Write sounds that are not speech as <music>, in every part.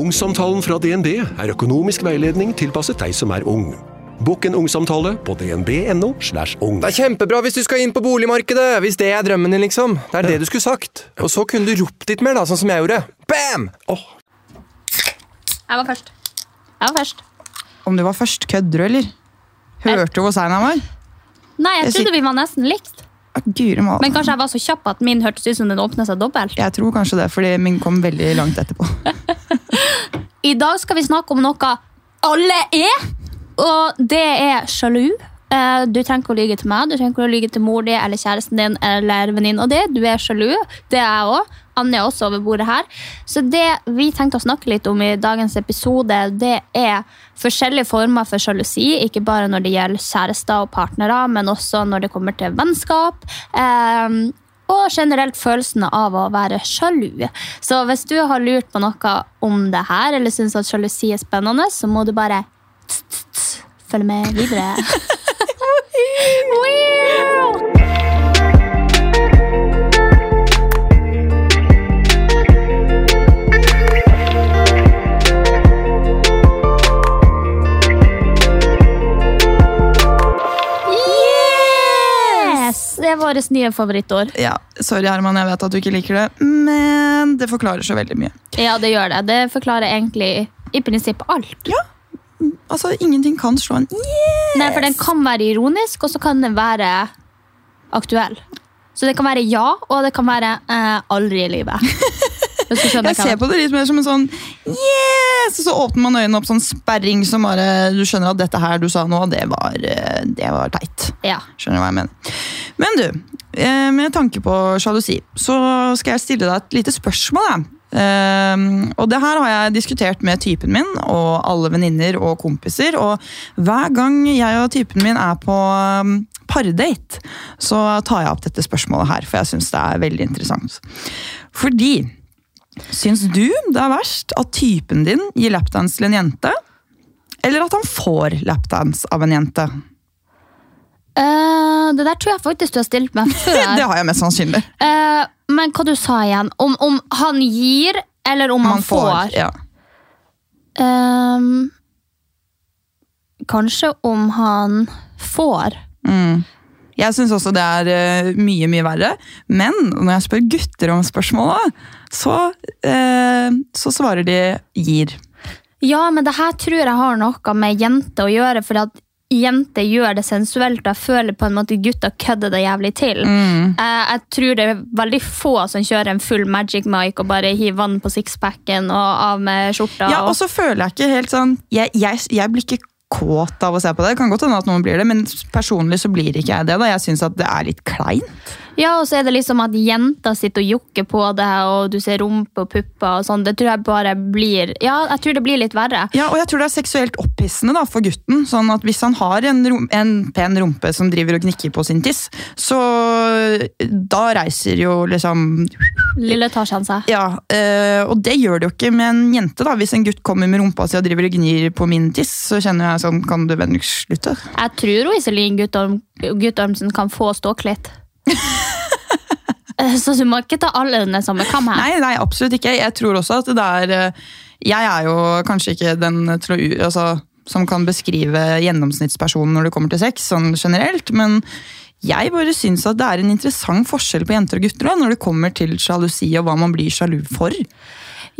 Ungsamtalen fra DNB er økonomisk veiledning tilpasset deg som er ung. Bokk en ungsamtale på dnb.no. slash ung. Det er kjempebra hvis du skal inn på boligmarkedet, hvis det er drømmen din, liksom. Det er det du skulle sagt. Og så kunne du ropt litt mer, da, sånn som jeg gjorde. Bam! Jeg var først. Jeg var først. Om du var først, kødder du, eller? Hørte du hvor sein han var? Nei, jeg Jeg trodde vi var nesten likt. Men kanskje jeg var så kjapp at min hørtes ut som den åpna seg dobbelt. Jeg tror kanskje det, fordi min kom veldig langt etterpå. <laughs> I dag skal vi snakke om noe alle er, og det er sjalu. Eh, Du trenger ikke å lyge til meg, du trenger ikke å lyge til mor di eller kjæresten din eller venninna di. Du er sjalu. Det er jeg òg. Anne er også over bordet her. Så det vi tenkte å snakke litt om i dagens episode, det er forskjellige former for sjalusi. Ikke bare når det gjelder kjærester og partnere, men også når det kommer til vennskap. Og generelt følelsen av å være sjalu. Så hvis du har lurt på noe om det her, eller syns at sjalusi er spennende, så må du bare følge med videre. <laughs> Wow! Vårt nye favorittår. Ja, Sorry, Herman, jeg vet at du ikke liker det, men det forklarer så veldig mye. Ja, det gjør det. Det forklarer egentlig i prinsippet alt. Ja, Altså, Ingenting kan slå en yes! Nei, for den kan være ironisk, og så kan den være aktuell. Så det kan være ja, og det kan være eh, aldri i livet. <laughs> Skjønner Jeg ser på det litt mer som en sånn yes! Og så åpner man øynene opp sånn sperring som bare Du skjønner at dette her du sa nå, det var, eh, det var teit. Ja. Skjønner du hva jeg mener. Men du, eh, med tanke på sjalusi, så skal jeg stille deg et lite spørsmål. Jeg. Um, og det her har jeg diskutert med typen min og alle venninner og kompiser. Og hver gang jeg og typen min er på um, pardate, så tar jeg opp dette spørsmålet her, for jeg syns det er veldig interessant. Fordi Syns du det er verst at typen din gir lapdance til en jente? Eller at han får lapdance av en jente? Uh, det der tror jeg faktisk du har stilt meg før. <laughs> Det har jeg mest sannsynlig. Uh, men hva du sa igjen? Om, om han gir, eller om han får? Ja. um, kanskje om han får. Mm. Jeg syns også det er uh, mye, mye verre. Men når jeg spør gutter om spørsmålet, så, eh, så svarer de gir. Ja, men det her tror jeg har noe med jenter å gjøre, for at jenter gjør det sensuelt, og jeg føler på en måte gutta kødder det jævlig til. Mm. Eh, jeg tror det er veldig få som kjører en full magic mic og bare hiver vann på sixpacken og av med skjorta. Ja, og så føler jeg ikke helt sånn Jeg, jeg, jeg blir ikke kåt av å se på det. Det kan godt hende at noen blir det, men personlig så blir ikke jeg det. da. Jeg syns at det er litt kleint. Ja, og så er det liksom at jenter sitter og jokker på det, og du ser rumpe og pupper og sånn. Det tror jeg bare blir Ja, jeg tror det blir litt verre. Ja, og jeg tror det er seksuelt opphissende da, for gutten. sånn at Hvis han har en, rom, en pen rumpe som driver og gnikker på sin tiss, så da reiser jo liksom Lille Tarzan seg. Ja, øh, Og det gjør det jo ikke med en jente. da. Hvis en gutt kommer med rumpa si og driver og gnir på min tiss, så kjenner jeg sånn Kan du vennligst slutte? Jeg tror Iselin Guttorm, Guttormsen kan få ståk litt. Eh, <laughs> Så du må ikke ta alle under samme kam her. Nei, nei, absolutt ikke. Jeg tror også at det er øh, Jeg er jo kanskje ikke den altså, som kan beskrive gjennomsnittspersonen når det kommer til sex, sånn generelt, men jeg bare syns at det er en interessant forskjell på jenter og gutter da, når det kommer til sjalusi og hva man blir sjalu for.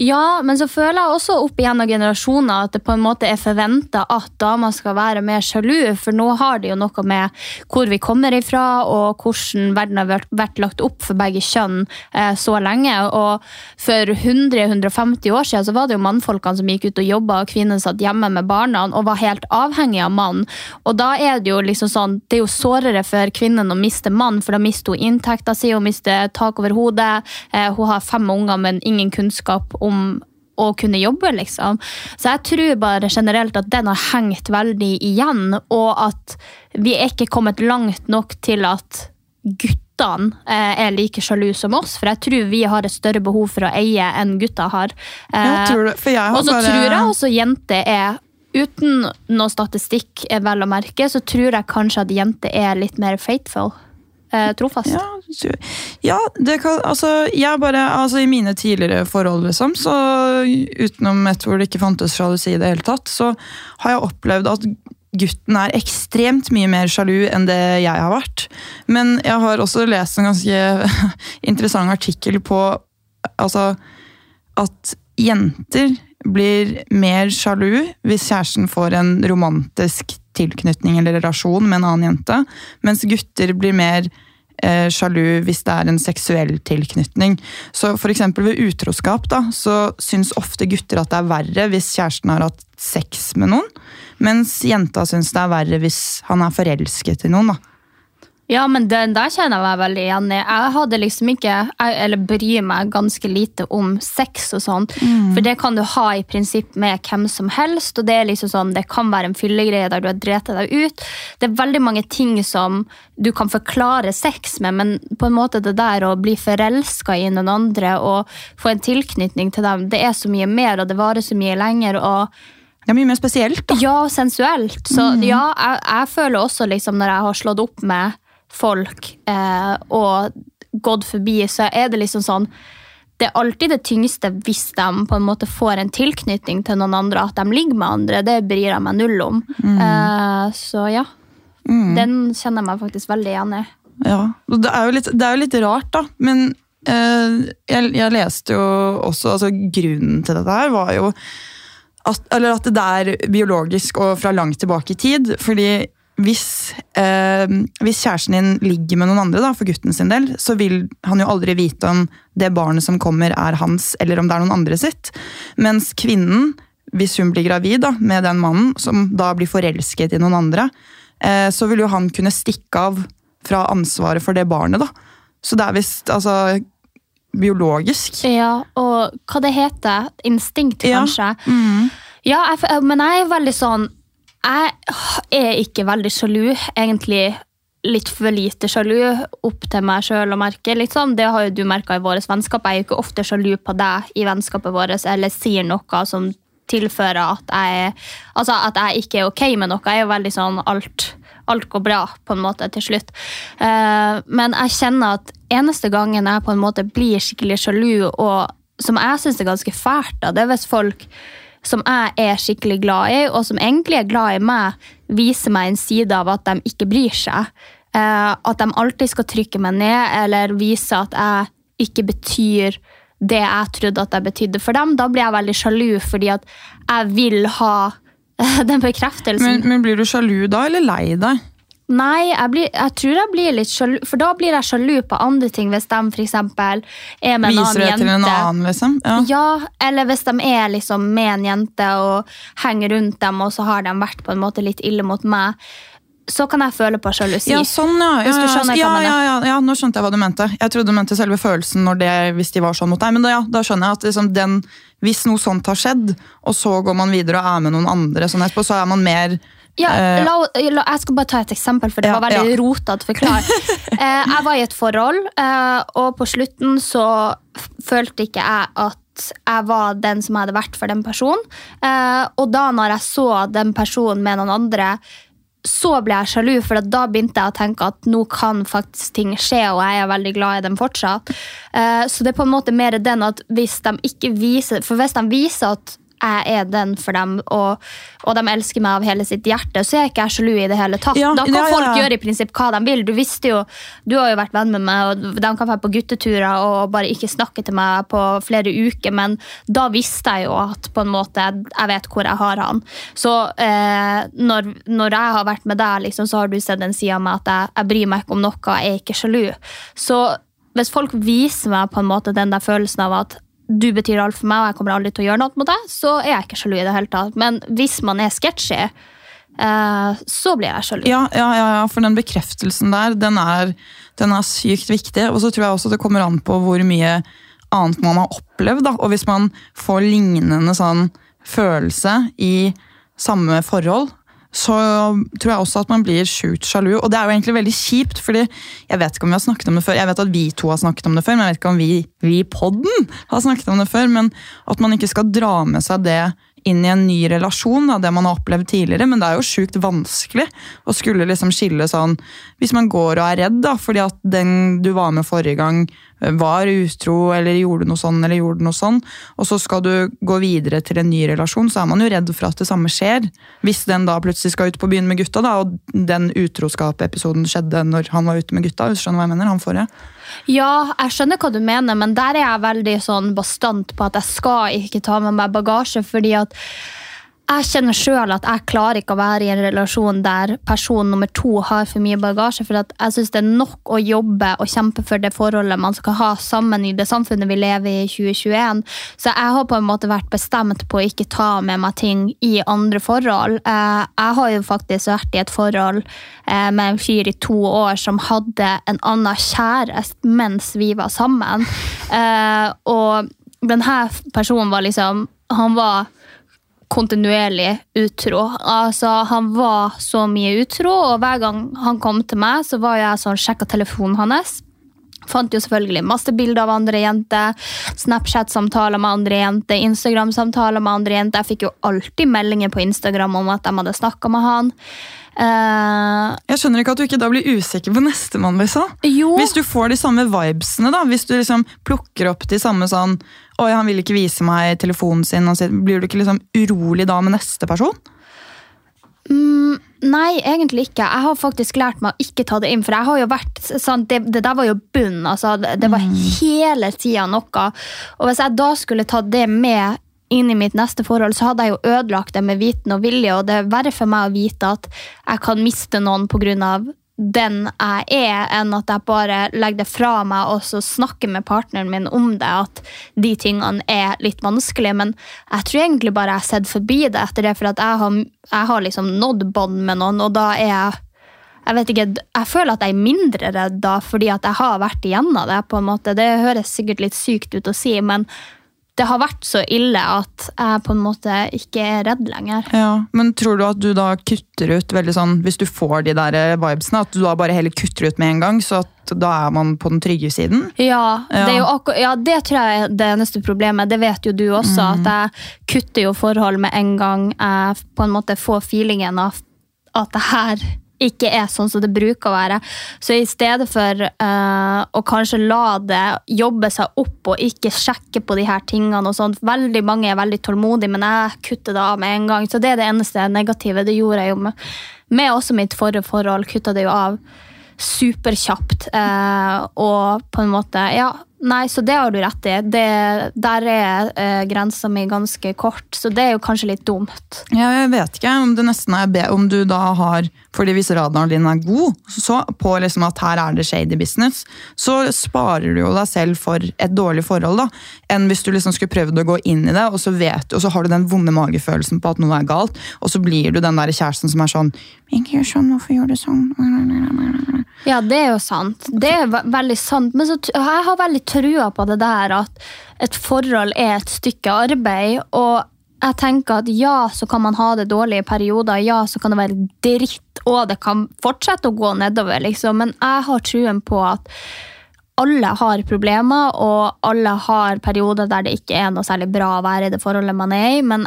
Ja, men så føler jeg også opp igjennom generasjoner at det på en måte er forventa at damer skal være mer sjalu, for nå har det jo noe med hvor vi kommer ifra, og hvordan verden har vært, lagt opp for begge kjønn eh, så lenge. Og for 100-150 år siden så var det jo mannfolkene som gikk ut og jobba, og kvinnene satt hjemme med barna og var helt avhengig av mann. Og da er det jo liksom sånn, det er jo sårere for kvinnen å miste mann, for da mister hun inntekta si, hun mister tak over hodet, eh, hun har fem unger, men ingen kunnskap om å kunne jobbe, liksom. Så jeg tror bare generelt at den har hengt veldig igjen, og at vi er ikke kommet langt nok til at guttene eh, er like sjalu som oss, for jeg tror vi har et større behov for å eie enn gutta har. Eh, og så bare- tror jeg også jenter er Uten noe statistikk, er vel å merke, så tror jeg kanskje at jenter er litt mer faithful. Eh, trofast. Ja, ja kan, altså, jeg bare, altså, I mine tidligere forhold, liksom, så utenom et hvor det ikke fantes sjalusi i det hele tatt, så har jeg opplevd at gutten er ekstremt mye mer sjalu enn det jeg har vært. Men jeg har også lest en ganske <laughs> interessant artikkel på altså, at jenter blir mer sjalu hvis kjæresten får en romantisk tilknytning eller relasjon med en annen jente, mens gutter blir mer eh, sjalu hvis det er en seksuell tilknytning. Så eksempel ved utroskap da, så syns ofte gutter at det er verre hvis kjæresten har hatt sex med noen, mens jenta syns det er verre hvis han er forelsket i noen. da. Ja, men den der kjenner jeg meg veldig igjen i. Jeg hadde liksom ikke, jeg, eller bryr meg ganske lite om sex og sånn. For det kan du ha i prinsipp med hvem som helst, og det er liksom sånn, det kan være en fyllegreie der du har drept deg ut. Det er veldig mange ting som du kan forklare sex med, men på en måte det der å bli forelska i noen andre og få en tilknytning til dem, det er så mye mer, og det varer så mye lenger. og Det er mye mer spesielt. da. ja, sensuelt. Så ja, jeg, jeg føler også liksom når jeg har slått opp med folk eh, og gått forbi, så er det liksom sånn Det er alltid det tyngste hvis de på en måte får en tilknytning til noen andre, at de ligger med andre. Det bryr jeg meg null om. Eh, så ja. Den kjenner jeg meg faktisk veldig igjen i. Ja, det er jo litt, det er jo litt rart, da. Men eh, jeg, jeg leste jo også altså Grunnen til dette her var jo at, eller at det er biologisk og fra langt tilbake i tid. fordi hvis, eh, hvis kjæresten din ligger med noen andre, da, for gutten sin del, så vil han jo aldri vite om det barnet som kommer, er hans, eller om det er noen andre sitt. Mens kvinnen, hvis hun blir gravid da, med den mannen, som da blir forelsket i noen andre, eh, så vil jo han kunne stikke av fra ansvaret for det barnet. da. Så det er visst altså, biologisk. Ja, og hva det heter? Instinkt, Ja. kanskje? Ja, jeg, men jeg er veldig sånn Jeg er ikke veldig sjalu, egentlig litt for lite sjalu opp til meg sjøl å merke. Liksom. Det har jo du merka i vårt vennskap. Jeg er jo ikke ofte sjalu på deg i vennskapet vårt eller sier noe som tilfører at jeg, altså at jeg ikke er ok med noe. Jeg er jo veldig sånn alt, alt går bra på en måte til slutt. Eh, men jeg kjenner at eneste gangen jeg på en måte blir skikkelig sjalu, og som jeg syns er ganske fælt, da, det er hvis folk som jeg er skikkelig glad i, og som egentlig er glad i meg, viser meg en side av at de ikke bryr seg. Eh, at de alltid skal trykke meg ned, eller vise at jeg ikke betyr det jeg trodde at jeg betydde for dem. Da blir jeg veldig sjalu, fordi at jeg vil ha <laughs> den bekreftelsen. Men, men blir du sjalu da, eller lei deg? Nei, jeg, blir, jeg tror jeg blir litt sjalu, for da blir jeg sjalu på andre ting, hvis de for eksempel er med en Viser annen det til en annen, liksom? Ja. Ja, eller hvis de er liksom med en jente og henger rundt dem, og så har de vært på en måte litt ille mot meg, så kan jeg føle på sjalusi. Ja, sånn, ja. ja, ja, ja, ja, ja, ja, nå skjønte jeg hva du mente. Jeg trodde du mente selve følelsen det, hvis de var sånn mot deg. Men da, ja, da skjønner jeg at liksom, den, hvis noe sånt har skjedd, og så går man videre og er med noen andre, sånn etterpå, så er man mer Ja, Eh, la, la, jeg skal bare ta et eksempel, for det Ja, var veldig ja. rotete forklart. <laughs> eh, jeg var i et forhold, eh, og på slutten så følte ikke jeg at jeg var den som jeg hadde vært for den personen. Eh, og da når jeg så den personen med noen andre, så ble jeg sjalu, for da begynte jeg å tenke at nå kan faktisk ting skje, og jeg er veldig glad i dem fortsatt. Eh, så det er på en måte mer den at hvis de ikke viser For hvis de viser at jeg er den for dem, og, og de elsker meg av hele sitt hjerte, så er ikke jeg sjalu i det hele tatt. Ja, da kan ja, ja, folk gjøre i prinsipp hva de vil. Du visste jo, du har jo vært venn med meg, og de kan være på gutteturer og bare ikke snakke til meg på flere uker, men da visste jeg jo at på en måte jeg vet hvor jeg har han. Så eh, når, når jeg har vært med deg, liksom, så har du sett en side av meg at jeg, jeg bryr meg ikke om noe, jeg er ikke sjalu. Så hvis folk viser meg på en måte den der følelsen av at du betyr alt for meg, og jeg kommer aldri til å gjøre noe mot deg, så er jeg ikke sjalu i det hele tatt. Men hvis man er sketchy, eh, så blir jeg sjalu. Ja, ja, ja, for den bekreftelsen der, den er, den er sykt viktig. Og så tror jeg også det kommer an på hvor mye annet man har opplevd. Da. Og hvis man får lignende sånn følelse i samme forhold, så tror jeg også at man blir sjukt sjalu. Og det er jo egentlig veldig kjipt, fordi jeg vet ikke om vi har snakket om det før. Jeg vet at vi to har snakket om det før, men jeg vet ikke om vi, i podden har snakket om det før. Men at man ikke skal dra med seg det inn i en ny relasjon, da, det man har opplevd tidligere. Men det er jo sjukt vanskelig å skulle liksom skille sånn Hvis man går og er redd da, fordi at den du var med forrige gang, var utro eller gjorde noe sånn eller gjorde noe sånn, og så skal du gå videre til en ny relasjon, så er man jo redd for at det samme skjer. Hvis den da plutselig skal ut på byen med gutta, da, og den utroskap-episoden skjedde når han var ute med gutta. hvis du skjønner hva jeg mener, han forrige. Ja, jeg skjønner hva du mener, men der er jeg veldig sånn bastant på at jeg skal ikke ta med meg bagasje, fordi at jeg kjenner sjøl at jeg klarer ikke å være i en relasjon der person nummer to har for mye bagasje. For jeg syns det er nok å jobbe og kjempe for det forholdet man skal ha sammen i det samfunnet vi lever i i 2021. Så jeg har på en måte vært bestemt på å ikke ta med meg ting i andre forhold. Eh, jeg har jo faktisk vært i et forhold eh, med en fyr i to år som hadde en annen kjæreste mens vi var sammen. Eh, og denne personen var liksom Han var kontinuerlig utro. Altså, han var så mye utro, og hver gang han kom til meg, så var jeg sånn, sjekka telefonen hans. Fant jo selvfølgelig masse bilder av andre jenter, Snapchat-samtaler med andre jenter, Instagram-samtaler med andre jenter. Jeg fikk jo alltid meldinger på Instagram om at de hadde snakka med han. Uh, jeg skjønner ikke at du ikke da blir usikker på nestemann. Hvis du får de samme vibesene, da, hvis du liksom plukker opp de samme sånn Oi, han vil ikke vise meg telefonen sin, blir du ikke liksom urolig da med neste person? Mm, nei, egentlig ikke. Jeg har faktisk lært meg å ikke ta det inn. For jeg har jo vært sånn, det, det, der var jo bunn. Altså, det, det, var mm. hele tida noe. Og hvis jeg da skulle tatt det med inn i mitt neste forhold, så hadde jeg jo ødelagt det med viten og vilje. Og det er verre for meg å vite at jeg kan miste noen pga den jeg er, enn at jeg bare legger det fra meg og så snakker med partneren min om det, at de tingene er litt vanskelige. Men jeg tror egentlig bare jeg har sett forbi det etter det, for at jeg har, jeg har liksom nådd bånd med noen, og da er jeg jeg vet ikke, jeg føler at jeg er mindre redd da, fordi at jeg har vært igjennom det. på en måte. Det høres sikkert litt sykt ut å si, men det har vært så ille at jeg på en måte ikke er redd lenger. Ja, Men tror du at du da kutter ut veldig sånn, hvis du får de der eh, vibesene, at du da bare heller kutter ut med en gang, så at da er man på den trygge siden? Ja, ja. Det, ja, det tror jeg er det eneste problemet. Det vet jo du også, mm. at jeg kutter jo forhold med en gang jeg på en måte får feelingen av at det her ikke er sånn som det bruker å være. Så i stedet for uh, å kanskje la det jobbe seg opp og ikke sjekke på de her tingene og sånt. Veldig mange er veldig tålmodige, men jeg kutter det av med en gang. Så det er det eneste negative. Det gjorde jeg jo med, med også mitt forrige forhold. Kutta det jo av superkjapt. Uh, og på en måte Ja, Nei, så det har du rett i. Det, der er eh, grensa mi ganske kort, så det er jo kanskje litt dumt. Ja, jeg vet ikke om er om du da har fordi hvis radaren din er god, så på liksom at her er det shady business, så sparer du jo deg selv for et dårlig forhold, da, enn hvis du liksom skulle prøvd å gå inn i det, og så vet og så har du den vonde magefølelsen på at noe er galt, og så blir du den der kjæresten som er sånn ikke gjør sånn, hvorfor gjør du sånn? Ja, det er jo sant. Det er veldig sant. Men så, jeg har veldig trua på det der at et forhold er et stykke arbeid. og jeg tenker at ja, så kan man ha det dårlige perioder, ja, så kan det være dritt, og det kan fortsette å gå nedover, liksom. Men jeg har truen på at alle har problemer, og alle har perioder der det ikke er noe særlig bra å være i det forholdet man er i. Men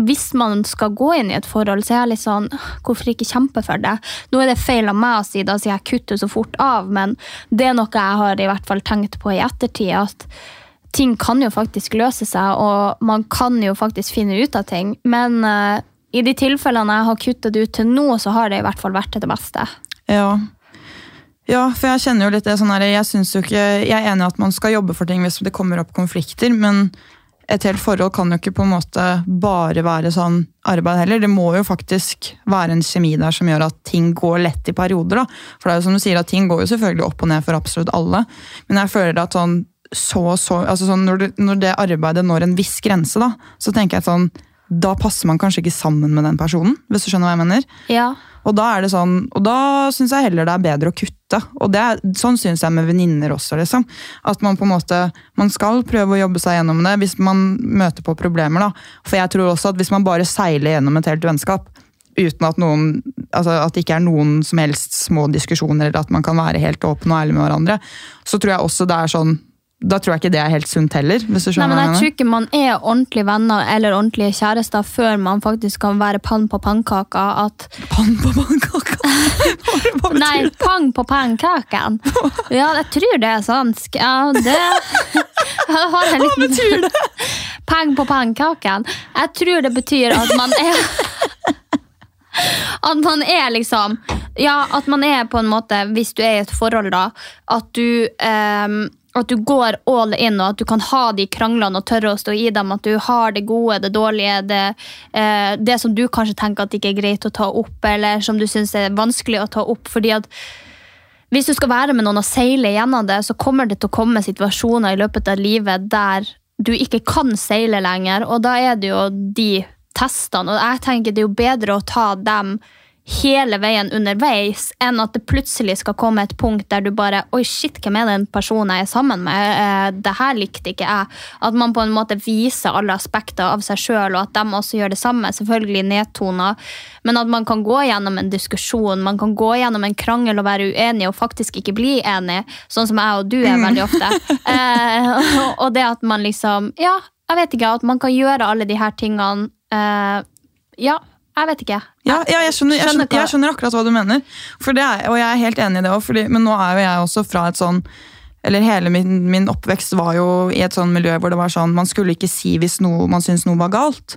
hvis man skal gå inn i et forhold, så er jeg litt sånn Hvorfor ikke kjempe for det? Nå er det feil av meg å si det, siden jeg kutter så fort av, men det er noe jeg har i hvert fall tenkt på i ettertid. at ting kan jo faktisk løse seg, og man kan jo faktisk finne ut av ting. Men uh, i de tilfellene jeg har kuttet ut til nå, så har det i hvert fall vært til det beste. Ja. ja for jeg kjenner jo litt det sånn her, jeg, jo ikke, jeg er enig i at man skal jobbe for ting hvis det kommer opp konflikter, men et helt forhold kan jo ikke på en måte bare være sånn arbeid heller. Det må jo faktisk være en kjemi der som gjør at ting går lett i perioder. da. For det er jo som du sier at ting går jo selvfølgelig opp og ned for absolutt alle. Men jeg føler at sånn, så, så, altså sånn når, det, når, det, arbeidet når en viss grense, da, så tenker jeg sånn Da passer man kanskje ikke sammen med den personen, hvis du skjønner hva jeg mener. Ja. Og da er det sånn, og da syns jeg heller det er bedre å kutte. Og er, sånn syns jeg med venninner også. liksom. At man på en måte, man skal prøve å jobbe seg gjennom det hvis man møter på problemer. da. For jeg tror også at hvis man bare seiler gjennom et helt vennskap uten at noen, altså at det ikke er noen som helst små diskusjoner, eller at man kan være helt åpen og ærlig med hverandre, så tror jeg også det er sånn da tror jeg ikke det er helt sunt heller. hvis du Nei, men Jeg tror ikke man er ordentlige venner eller ordentlige kjærester før man faktisk kan være pann på pannkaka. At Pann på pannkaka? Hva Nei, pang på pannkaken. <laughs> Ja, jeg tror det er svensk. Ja, det <laughs> Hva betyr det? Pang på pannkaken. Jeg tror det betyr at man er <laughs> At man er liksom Ja, at man er på en måte, hvis du er i et forhold, da, at du ehm, at du går all in, og at du kan ha de kranglene og tørre å stå i dem. At du har det gode, det dårlige, det, eh, det som du kanskje tenker at ikke er greit å ta opp, eller som du syns er vanskelig å ta opp. fordi at hvis du skal være med noen og seile gjennom det, så kommer det til å komme situasjoner i løpet av livet der du ikke kan seile lenger, og da er det jo de testene. Og jeg tenker det er jo bedre å ta dem hele veien underveis, enn at det plutselig skal komme et punkt der du bare Oi, shit, hvem er den personen jeg er sammen med? Eh, det her likte ikke jeg. At man på en måte viser alle aspekter av seg sjøl, og at de også gjør det samme. Selvfølgelig nedtoner, men at man kan gå gjennom en diskusjon, man kan gå gjennom en krangel og være uenig og faktisk ikke bli enig, sånn som jeg og du er veldig ofte. <laughs> Eh, og det at man liksom Ja, jeg vet ikke. At man kan gjøre alle de her tingene. Eh, ja, jeg vet ikke. Ja, ja jeg, skjønner, jeg, Skjønner jeg skjønner akkurat hva du mener. Er, og jeg er helt enig i det òg, men nå er jo jeg også fra et sånn eller Hele min, min oppvekst var jo i et sånn miljø hvor det var sånn, man skulle ikke si hvis noe, man syntes noe var galt.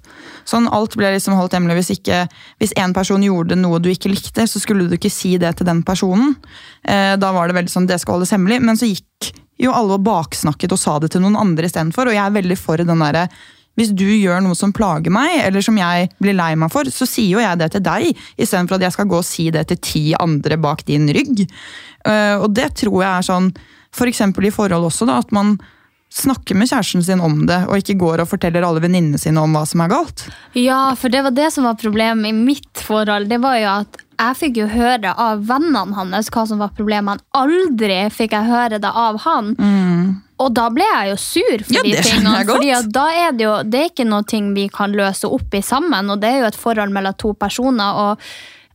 Sånn, Alt ble liksom holdt hemmelig. Hvis, ikke, hvis en person gjorde noe du ikke likte, så skulle du ikke si det til den personen. Eh, da var det veldig sånn, det skal holdes hemmelig. Men så gikk jo alle og baksnakket og sa det til noen andre istedenfor. Og jeg er veldig for den derre hvis du gjør noe som plager meg, eller som jeg blir lei meg for, så sier jo jeg det til deg, istedenfor at jeg skal gå og si det til ti andre bak din rygg. Eh, og det tror jeg er sånn, for eksempel i forhold også, da, at man snakker med kjæresten sin om det, og ikke går og forteller alle venninnene sine om hva som er galt. Ja, for det var det som var problemet i mitt forhold. Det var jo at jeg fikk jo høre av vennene hans hva som var problemet. Aldri fikk jeg høre det av han. Og da ble jeg jo sur for Ja, de tingene. fordi da er det jo det er ikke noe ting vi kan løse opp i sammen, og det er jo et forhold mellom to personer. og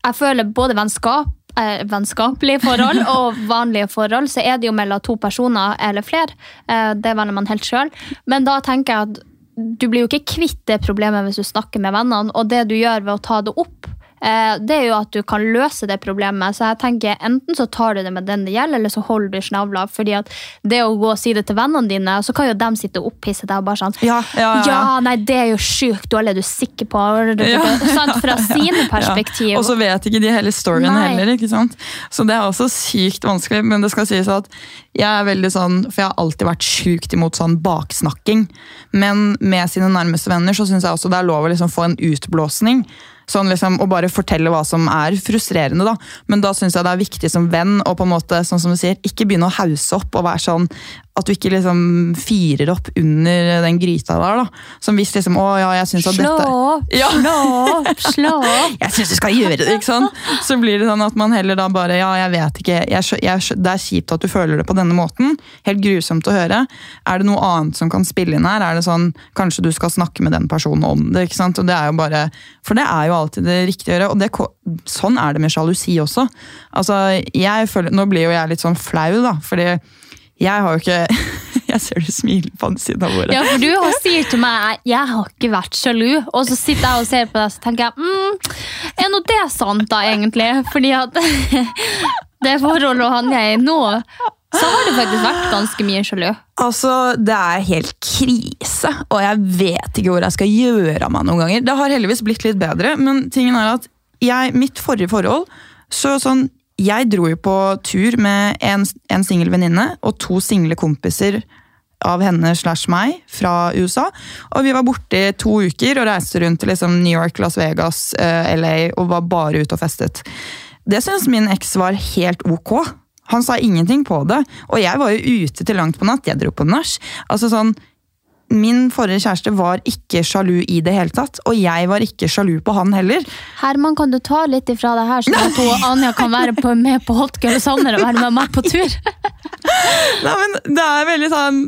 jeg føler både vennskap, eh, vennskapelige forhold <laughs> og vanlige forhold, så er det jo mellom to personer eller flere. Eh, det velger man helt sjøl. Men da tenker jeg at du blir jo ikke kvitt det problemet hvis du snakker med vennene, og det du gjør ved å ta det opp, det er jo at du kan løse det problemet. Så jeg tenker enten så tar du det med den det gjelder, eller så holder du snavla. fordi at det å gå og si det til vennene dine, så kan jo dem sitte og opphisse deg og bare sånn Ja, ja, ja. ja, nei, det er jo sjukt dårlig, er du sikker på? <laughs> Sant? Fra sine <laughs> perspektiv. Og så vet ikke de hele storyen Nei. heller. ikke sant? Så det er også sykt vanskelig. Men det skal sies at jeg er veldig sånn, for jeg har alltid vært sjukt imot sånn baksnakking. Men med sine nærmeste venner så syns jeg også det er lov å liksom få en utblåsning. Sånn liksom, Og bare fortelle hva som er frustrerende. da. Men da syns jeg det er viktig som venn å på en måte, sånn som du sier, ikke begynne å hause opp og være sånn at du ikke liksom firer opp under den gryta der. da. Som hvis liksom Å ja, jeg syns at Slå dette opp, Ja. slå opp, <laughs> slå opp. jeg syns du skal gjøre det, ikke sant? Så blir det sånn at man heller da bare Ja, jeg vet ikke, jeg, jeg, det er kjipt at du føler det på denne måten. Helt grusomt å høre. Er det noe annet som kan spille inn her? Er det sånn Kanskje du skal snakke med den personen om det? ikke sant? Og det er jo bare For det er jo alltid det riktige å gjøre. Og det, sånn er det med sjalusi også. Altså, jeg føler Nå blir jo jeg litt sånn flau, da, fordi jeg har jo ikke <laughs> Jeg ser du smiler på siden av bordet. Ja, for du har- sier til meg jeg har ikke vært sjalu, og så sitter jeg og ser på deg så tenker jeg, mm, er nå det sant da egentlig? Fordi at <laughs> det forholdet han er i nå, så har du faktisk vært ganske mye sjalu. Altså, Det er helt krise, og jeg vet ikke hvor jeg skal gjøre av meg noen ganger. Det har heldigvis blitt litt bedre, men tingen er at jeg, mitt forrige forhold så sånn, Jeg dro jo på tur med en, en singel venninne og to single kompiser av henne slash meg fra USA. Og vi var borte i to uker og reiste rundt til liksom New York, Las Vegas, eh, LA og var bare ute og festet. Det syns min eks var helt ok. Han sa ingenting på det. Og jeg var jo ute til langt på natt. Jeg dro på nach. Altså sånn, min forrige kjæreste var ikke sjalu i det hele tatt, og jeg var ikke sjalu på han heller. Herman, kan du ta litt ifra det her, sånn at Anja kan være på, med på Hot Girl Sanner og være med meg på tur? <laughs> Nei, men det er veldig sånn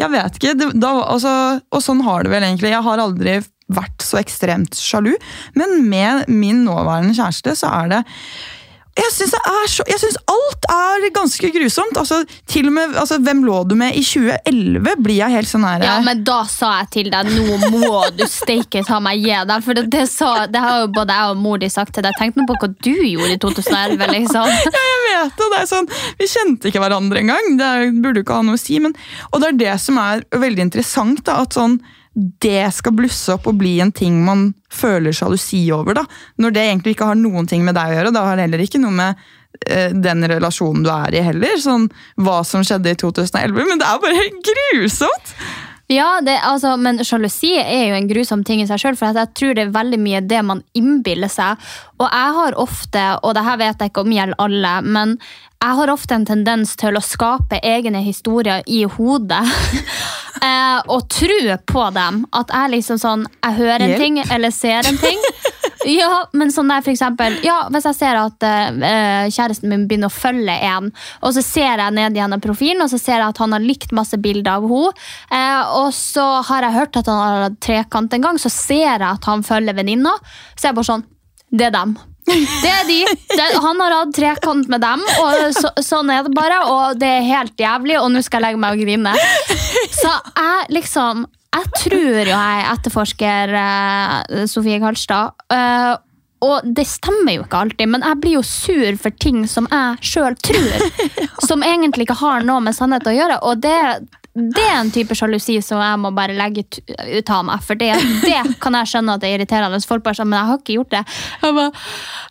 Jeg vet ikke. Det, da, altså, og sånn har det vel egentlig. Jeg har aldri vært så ekstremt sjalu, men med min nåværende kjæreste så er det jeg syns, alt er ganske grusomt. Altså, til og med, altså, Hvem lå du med i 2011? Blir jeg helt sånn her Ja, men da sa jeg til deg nå må du steike ta meg gi deg. For det, det, så, det har jo både jeg og mor di sagt til deg. Tenk nå på hva du gjorde i 2011, liksom. <laughs> Ja, Jeg vet det, det er sånn, Vi kjente ikke hverandre engang. Det burde jo ikke ha noe å si. Men, og det er det som er veldig interessant. da, at sånn, det skal blusse opp og bli en ting man føler sjalusi over. da, Når det egentlig ikke har noen ting med deg å gjøre. Da har det heller ikke noe med eh, den relasjonen du er i heller. sånn Hva som skjedde i 2011. Men det er bare <laughs> grusomt! Ja, det, altså, men sjalusi er jo en grusom ting i seg sjøl. For jeg tror det er veldig mye det man innbiller seg. Og jeg har ofte, og det her vet jeg ikke om gjelder alle, men jeg har ofte en tendens til å skape egne historier i hodet. <laughs> eh, og tro på dem. At jeg liksom sånn Jeg hører en Hjelp. ting eller ser en ting. Ja, men sånn der for eksempel ja, Hvis jeg ser at eh, kjæresten min begynner å følge en, og så ser jeg ned gjennom profilen, og så ser jeg at han har likt masse bilder av henne, eh, og så har jeg hørt at han har hatt trekant en gang, så ser jeg at han følger venninna, så er jeg bare sånn Det er dem. Det er de. Det, han har hatt trekant med dem, og så, sånn er det bare. Og det er helt jævlig, og nå skal jeg legge meg og grine. Så jeg liksom Jeg tror jo jeg etterforsker eh, Sofie Karlstad. eh, og det stemmer jo ikke alltid, men jeg blir jo sur for ting som jeg sjøl tror. <laughs> Som egentlig ikke har noe med sannhet å gjøre. Og det, det er en type sjalusi som jeg må bare legge ut, av meg. For det, det kan jeg skjønne at det er irriterende. Folk bare sånn, men jeg har ikke gjort det. Jeg bare,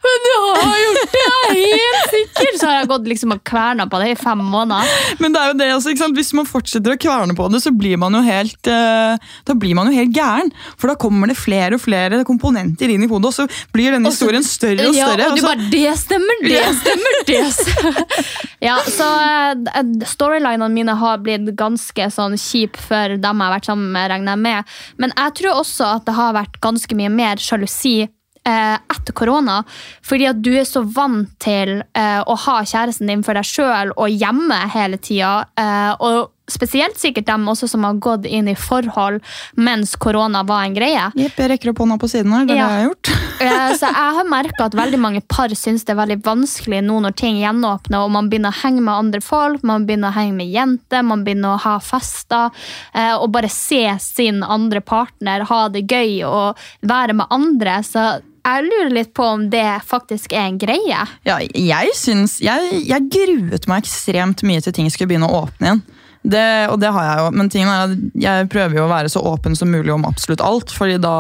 men du har gjort det, jeg er helt sikker! Så har jeg gått liksom og kverna på det i fem måneder. Men det er jo det også, ikke sant? hvis man fortsetter å kverne på det, så blir man jo helt eh, da blir man jo helt gæren. For da kommer det flere og flere komponenter inn i hodet, og så blir denne Også, historien større og Ja, større. og du bare, det stemmer, det stemmer, det stemmer. <laughs> ja, så eh, storylinene mine har blitt ganske sånn kjip for dem jeg har vært sammen med, regner jeg med. Men jeg tror også at det har vært ganske mye mer sjalusi eh, etter korona. Fordi at du er så vant til eh, å ha kjæresten din for deg sjøl og hjemme hele tida. Eh, og spesielt sikkert dem også som har gått inn i forhold mens korona var en greie. Jepp, jeg rekker opp hånda på siden her. Det er Ja. det jeg har gjort. <laughs> Eh, Så jeg har merka at veldig mange par syns det er veldig vanskelig nå når ting gjenåpner, og man begynner å henge med andre folk, man begynner å henge med jenter, man begynner å ha fester, eh, og bare se sin andre partner ha det gøy og være med andre. Så jeg lurer litt på om det faktisk er en greie. Ja, jeg synes, jeg, jeg gruet meg ekstremt mye til ting skulle begynne å åpne igjen. Det, og det har jeg jo, men tingen er at jeg prøver jo å være så åpen som mulig om absolutt alt, fordi da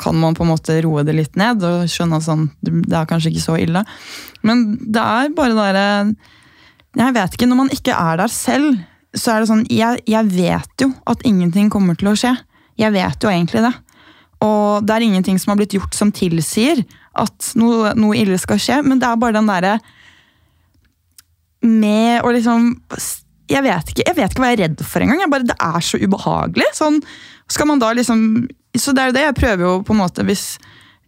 kan man på en måte roe det litt ned og skjønne at sånn, det er kanskje ikke så ille. Men det er bare derre Jeg vet ikke, når man ikke er der selv, så er det sånn jeg, jeg vet jo at ingenting kommer til å skje. Jeg vet jo egentlig det. Og det er ingenting som har blitt gjort som tilsier at noe, noe ille skal skje, men det er bare den derre med å liksom jeg vet, ikke, jeg vet ikke hva jeg er redd for engang. Det er så ubehagelig. Sånn, skal man da liksom, så det er det jeg prøver jo på en måte Hvis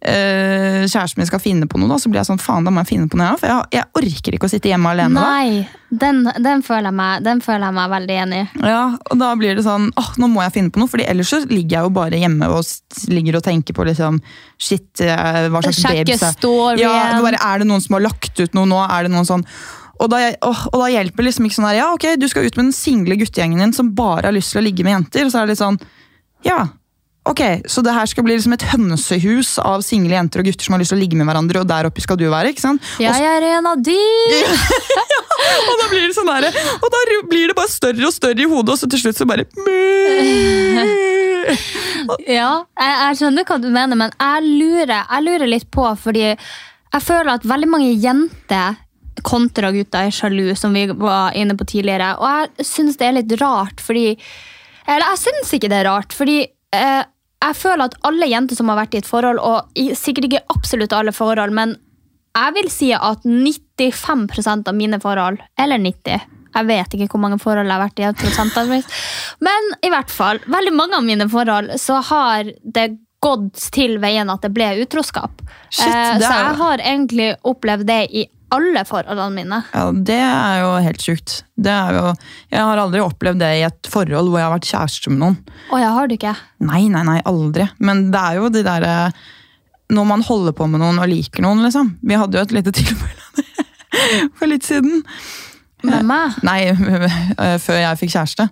øh, kjæresten min skal finne på noe, da, så blir jeg sånn faen, da må jeg finne på noe. jeg For jeg, jeg orker ikke å sitte hjemme alene. Nei, den, den, føler meg, den føler jeg meg veldig enig i. Ja, og da blir det sånn, åh, nå må jeg finne på noe, fordi ellers så ligger jeg jo bare hjemme og ligger og tenker på liksom, shit, eh, hva slags babys er- det? Ja, bare, er det noen som har lagt ut noe nå? Er det noen sånn... Og da, og, og da hjelper liksom ikke sånn her, ja ok, du skal ut med den single guttegjengen din som bare har lyst til å ligge med jenter, og så er det litt sånn, ja, ok, så det her skal bli liksom et hønsehus av single jenter og gutter som har lyst til å ligge med hverandre, og der oppe skal du være, ikke sant? Og Jeg er en av de! <laughs> og da blir det sånn der, og da blir det bare større og større i hodet, og så til slutt så bare <laughs> Ja, jeg, jeg skjønner hva du mener, men jeg lurer, jeg lurer litt på, fordi jeg føler at veldig mange jenter kontra gutter er sjalu, som vi var inne på tidligere. Og jeg syns det er litt rart, fordi Eller jeg syns ikke det er rart, fordi eh, jeg føler at alle jenter som har vært i et forhold, og sikkert ikke absolutt alle forhold, men jeg vil si at 95% av mine forhold, eller 90, Jeg vet ikke hvor mange forhold jeg har vært i. prosentvis. Men i hvert fall, veldig mange av mine forhold så har det gått til veien at det ble utroskap. Shit, det er... så jeg har egentlig opplevd det i alle forholdene mine. Ja, Det er jo helt sjukt. Det jo, jeg har aldri opplevd det i et forhold hvor jeg har vært kjæreste med noen. Og jeg har du ikke? Nei, nei, nei, aldri. Men det er jo de derre Når man holder på med noen og liker noen, liksom. Vi hadde jo et lite tilfelle <laughs> for litt siden. Med meg? <laughs> Nei, øh, <laughs> før jeg fikk kjæreste.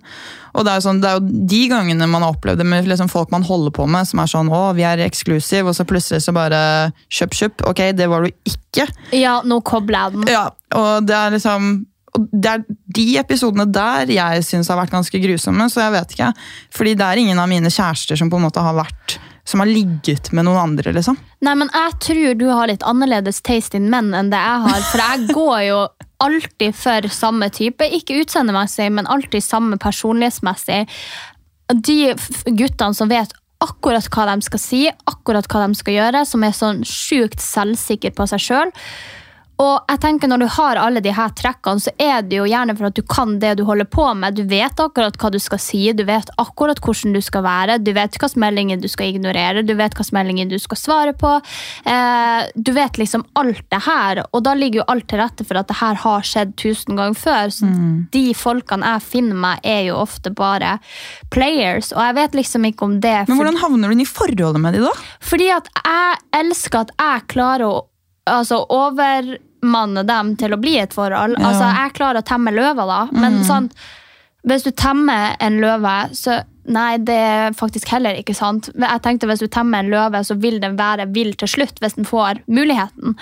Og det er, sånn, det er jo de gangene man har opplevd det med liksom folk man holder på med, som er sånn 'Å, vi er eksklusive', og så plutselig så bare kjøp, kjøp. Ok, det var du ikke. Ja, nå kobler jeg den. Ja, og det er liksom og det er de episodene der jeg syns har vært ganske grusomme, så jeg vet ikke. Fordi det er ingen av mine kjærester som på en måte har vært som har ligget med noen andre, liksom. Nei, men jeg tror du har litt annerledes taste in menn enn det jeg har. For jeg går jo alltid for samme type. Ikke utseendemessig, men alltid samme personlighetsmessig. De guttene som vet akkurat hva de skal si, akkurat hva de skal gjøre, som er sånn sjukt selvsikre på seg sjøl. Og jeg tenker Når du har alle de her trekkene, så er det jo gjerne for at du kan det du holder på med. Du vet akkurat hva du skal si, du vet akkurat hvordan du skal være, du vet hvilke meldinger du skal ignorere, du vet hvilke meldinger du skal svare på. Eh, du vet liksom alt det her, og da ligger jo alt til rette for at det her har skjedd tusen ganger før. Så de folkene jeg finner meg, er jo ofte bare players, og jeg vet liksom ikke om det Men hvordan havner du inn i forholdet med de da? fordi at jeg elsker at jeg klarer å altså, overmanne dem til å bli et forhold. Ja. Altså, jeg klarer å temme løver, da. Men sånn, hvis du temmer en løve, så Nei, det er faktisk heller ikke sant. Jeg tenkte Hvis du temmer en løve, så vil den være vill til slutt hvis den får muligheten.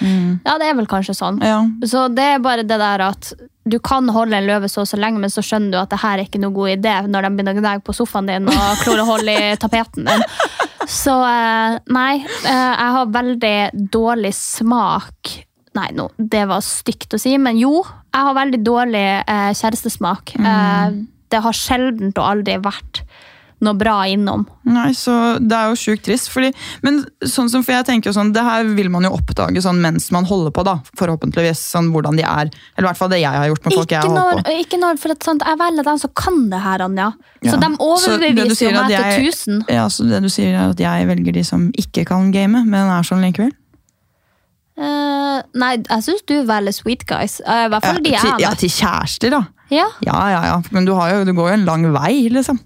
Ja, det er vel kanskje sånn. Ja. Så det er bare det der at du kan holde en løve så og så lenge, men så skjønner du at det her er ikke noe god idé når de begynner å gnage på sofaen din og klore hull i tapeten din. Så eh, nei, eh, jeg har veldig dårlig smak. Nei, no, det var stygt å si, men jo, jeg har veldig dårlig eh, kjærestesmak. Mm. det har sjelden og aldri vært noe bra innom. Nei, så Det er jo sjukt trist. Fordi, men sånn som, for jeg tenker jo sånn, Det her vil man jo oppdage sånn mens man holder på. da, Forhåpentligvis. sånn Hvordan de er. Eller i hvert fall det jeg har gjort med folk jeg Ikke har når, på. ikke når for at, sant, Jeg velger dem som kan det her, Anja. Ja. Så de Så overbeviser jo meg til jeg- tusen. Ja, så det du sier er at jeg velger de som ikke kan game, men er sånn likevel? Uh, nei, jeg syns du velger sweet guys. Uh, I hvert fall de jeg har ja, til kjærester, da. Ja. Ja, ja, ja. Men du, har jo, du går jo en lang vei, liksom.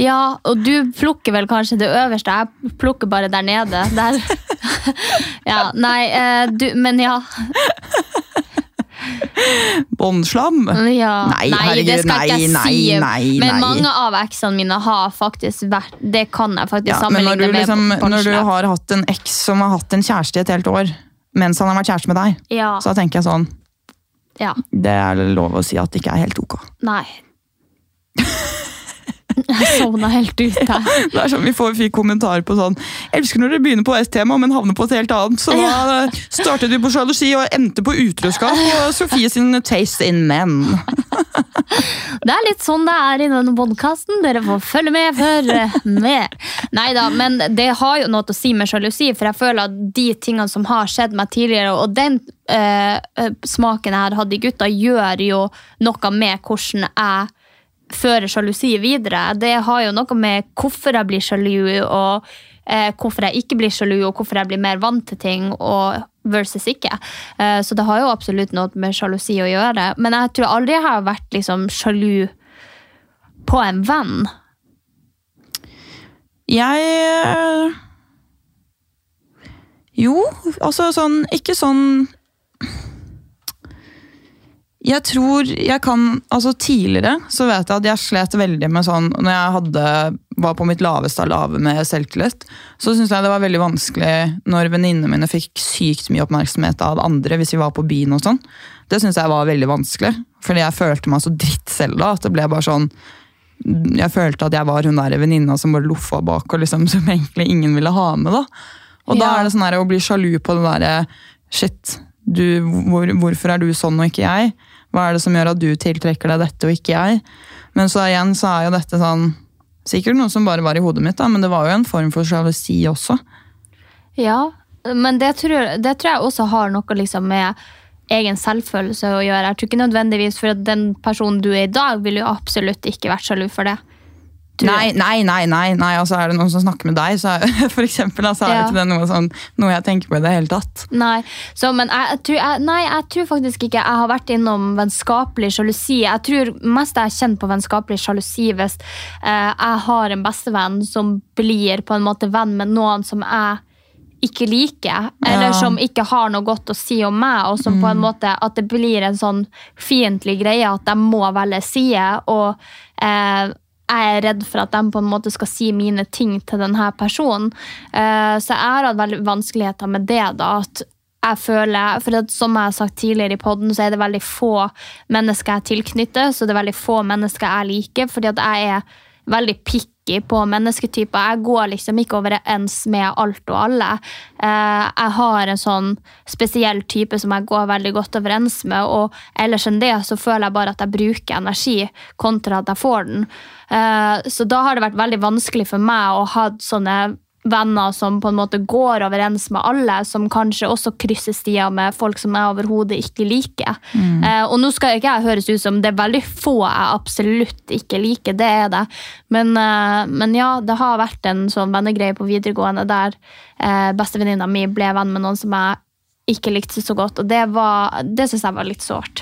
Ja, og du plukker vel kanskje det øverste. Jeg plukker bare der nede. Der. <laughs> ja, nei, eh, du, men ja. Båndslam. ja. Nei, det herregud, skal ikke jeg nei, si. nei, nei, men mange av eksene mine har faktisk vært Det kan jeg faktisk Ja, men når sammenligne du, liksom, med når du har hatt en eks som har hatt en kjæreste i et helt år, mens han har vært kjæreste med deg, Ja, så tenker jeg sånn ja. Det er lov å si at det ikke er helt ok. Nei. Jeg sovna helt ut der. <laughs> Det er sånn, Vi får, fikk kommentarer på sånn Elsker når dere begynner på ett tema, men havner på et helt annet. Så da startet vi på sjalusi og endte på utroskap og Sofie sin taste in men. <laughs> Det er litt sånn det er i denne podkasten. Dere får følge med for mer. Nei da, men det har jo noe å si med sjalusi, for jeg føler at de tingene som har skjedd meg tidligere, og den eh, eh, smaken jeg hatt i gutta, gjør jo noe med hvordan jeg fører sjalusi videre. Det har jo noe med hvorfor jeg blir sjalu, og eh, hvorfor jeg ikke blir sjalu, og hvorfor jeg blir mer vant til ting. og versus ikke. Eh, Så det har jo absolutt noe med sjalusi å gjøre. Men jeg tror aldri jeg har vært liksom sjalu på en venn. Jeg øh, Jo, altså sånn Ikke sånn Jeg tror jeg kan Altså Tidligere så vet jeg at jeg slet veldig med sånn Når jeg hadde, var på mitt laveste av lave med selvtillit, så syntes jeg det var veldig vanskelig når venninnene mine fikk sykt mye oppmerksomhet av andre hvis vi var på byen og sånn. Det syntes jeg var veldig vanskelig, fordi jeg følte meg så dritt selv da. At det ble bare sånn jeg følte at jeg var hun der venninna som bare loffa bak, og liksom, <laughs> som egentlig ingen ville ha med. da. Og da er det sånn her, å bli sjalu på det derre Shit, du, hvor, hvorfor er du sånn og ikke jeg? Hva er det som gjør at du tiltrekker deg dette og ikke jeg? Men så igjen så er jo dette sånn Sikkert noe som bare var i hodet mitt, da, men det var jo en form for sjalusi også. Ja, men det tror, det tror jeg også har noe liksom med egen selvfølelse å gjøre. Jeg tror ikke nødvendigvis for den personen du er i dag, ville jo absolutt ikke vært sjalu for det. Tror Nei, nei, nei, nei, Og Altså, er det noen som snakker med deg, så er, <laughs> for eksempel, altså, er Ja. ikke det noe, sånn, noe jeg tenker på i det hele tatt. Nei, så, men jeg, jeg, tror, jeg, nei, jeg tror faktisk ikke jeg har vært innom vennskapelig sjalusi. Jeg tror mest jeg har kjent på vennskapelig sjalusi hvis eh, jeg har en bestevenn som blir på en måte venn med noen som jeg ikke liker, eller Ja. som ikke har noe godt å si om meg, og som på en måte at det blir en sånn fiendtlig greie at de må velge side, og eh, jeg er redd for at de på en måte skal si mine ting til denne personen. Eh, så jeg har hatt veldig vanskeligheter med det. da, at jeg føler, for at Som jeg har sagt tidligere i podden, så er det veldig få mennesker jeg tilknytter. Så det er veldig få mennesker jeg liker, fordi at jeg er veldig picky på mennesketyper. Jeg går liksom ikke overens med alt og alle. Eh, jeg har en sånn spesiell type som jeg går veldig godt overens med, og ellers enn det så føler jeg bare at jeg bruker energi kontra at jeg får den. Eh, så da har det vært veldig vanskelig for meg å ha sånne venner som på en måte går overens med alle, som kanskje også krysser stier med folk som jeg overhodet ikke liker. Eh, og nå skal ikke jeg høres ut som det er veldig få jeg absolutt ikke liker, det er det. Men, eh, men ja, det har vært en sånn vennegreie på videregående der eh, bestevenninna mi ble venn med noen som jeg ikke likte så godt, og det, var- det syns jeg var litt sårt.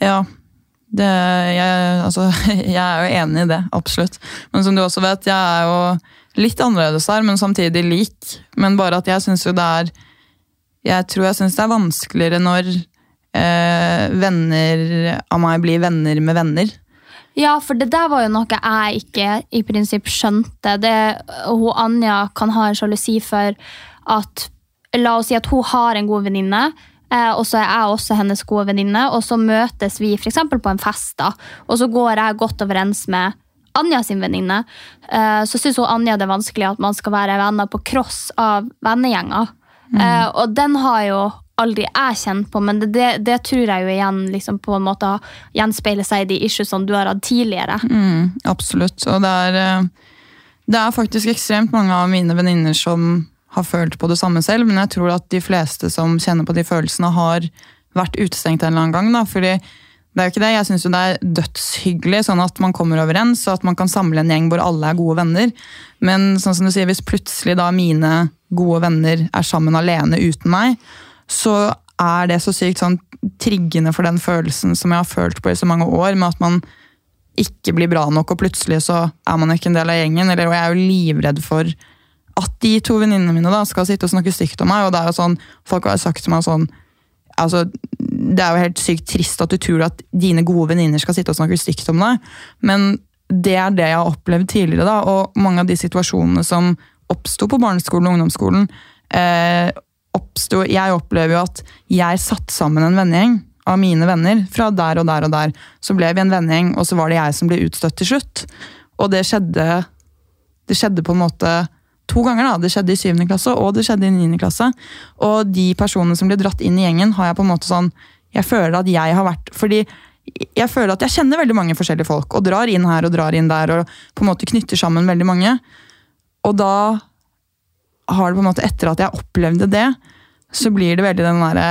Ja, det, jeg, altså, <laughs> jeg er jo enig i det, absolutt. Men som du også vet, jeg er jo litt annerledes her, men samtidig lik. Men bare at jeg syns jo det er Jeg tror jeg syns det er vanskeligere når eh, venner av meg blir venner med venner. Ja, for det der var jo noe jeg ikke i prinsipp skjønte. Det, hun Anja kan ha en sjalusi for at La oss si at hun har en god venninne, eh, og så er jeg også hennes gode venninne, og så møtes vi f.eks. på en fest, da, og så går jeg godt overens med Anja sin venninne. Eh, så syns Anja det er vanskelig at man skal være venner på cross av vennegjenger. Mm. og den har jo aldri jeg kjent på, men det, det, det tror jeg jo igjen liksom på en måte gjenspeiler seg i de issuesene du har hatt tidligere. Mm, absolutt. Og det er, eh, det er faktisk ekstremt mange av mine venninner som har følt på det samme selv, men jeg tror at de fleste som kjenner på de følelsene, har vært utestengt en eller annen gang. Da, fordi det er jo ikke det. Jeg syns det er dødshyggelig sånn at man kommer overens, og at man kan samle en gjeng hvor alle er gode venner. Men sånn som du sier, hvis plutselig da mine gode venner er sammen alene uten meg, så er det så sykt sånn triggende for den følelsen som jeg har følt på i så mange år, med at man ikke blir bra nok, og plutselig så er man ikke en del av gjengen. Eller, og jeg er jo livredd for at de to venninnene mine da skal sitte og snakke stygt om meg. og det er jo sånn, Folk har sagt til meg sånn altså, Det er jo helt sykt trist at du tror at dine gode venninner skal sitte og snakke stygt om deg, men det er det jeg har opplevd tidligere. da, Og mange av de situasjonene som oppsto på barneskolen og ungdomsskolen eh, oppsto, Jeg opplever jo at jeg satte sammen en vennegjeng av mine venner. Fra der og der og der. Så ble vi en vennegjeng, og så var det jeg som ble utstøtt til slutt. Og det skjedde, det skjedde på en måte to ganger. da. Det skjedde i syvende klasse, og det skjedde i niende klasse. Og de personene som ble dratt inn i gjengen, har jeg på en måte sånn Jeg føler at jeg har vært Fordi jeg føler at jeg kjenner veldig mange forskjellige folk, og drar inn her og drar inn der, og på en måte knytter sammen veldig mange. Og da har det på en måte, etter at jeg opplevde det, så blir det veldig den derre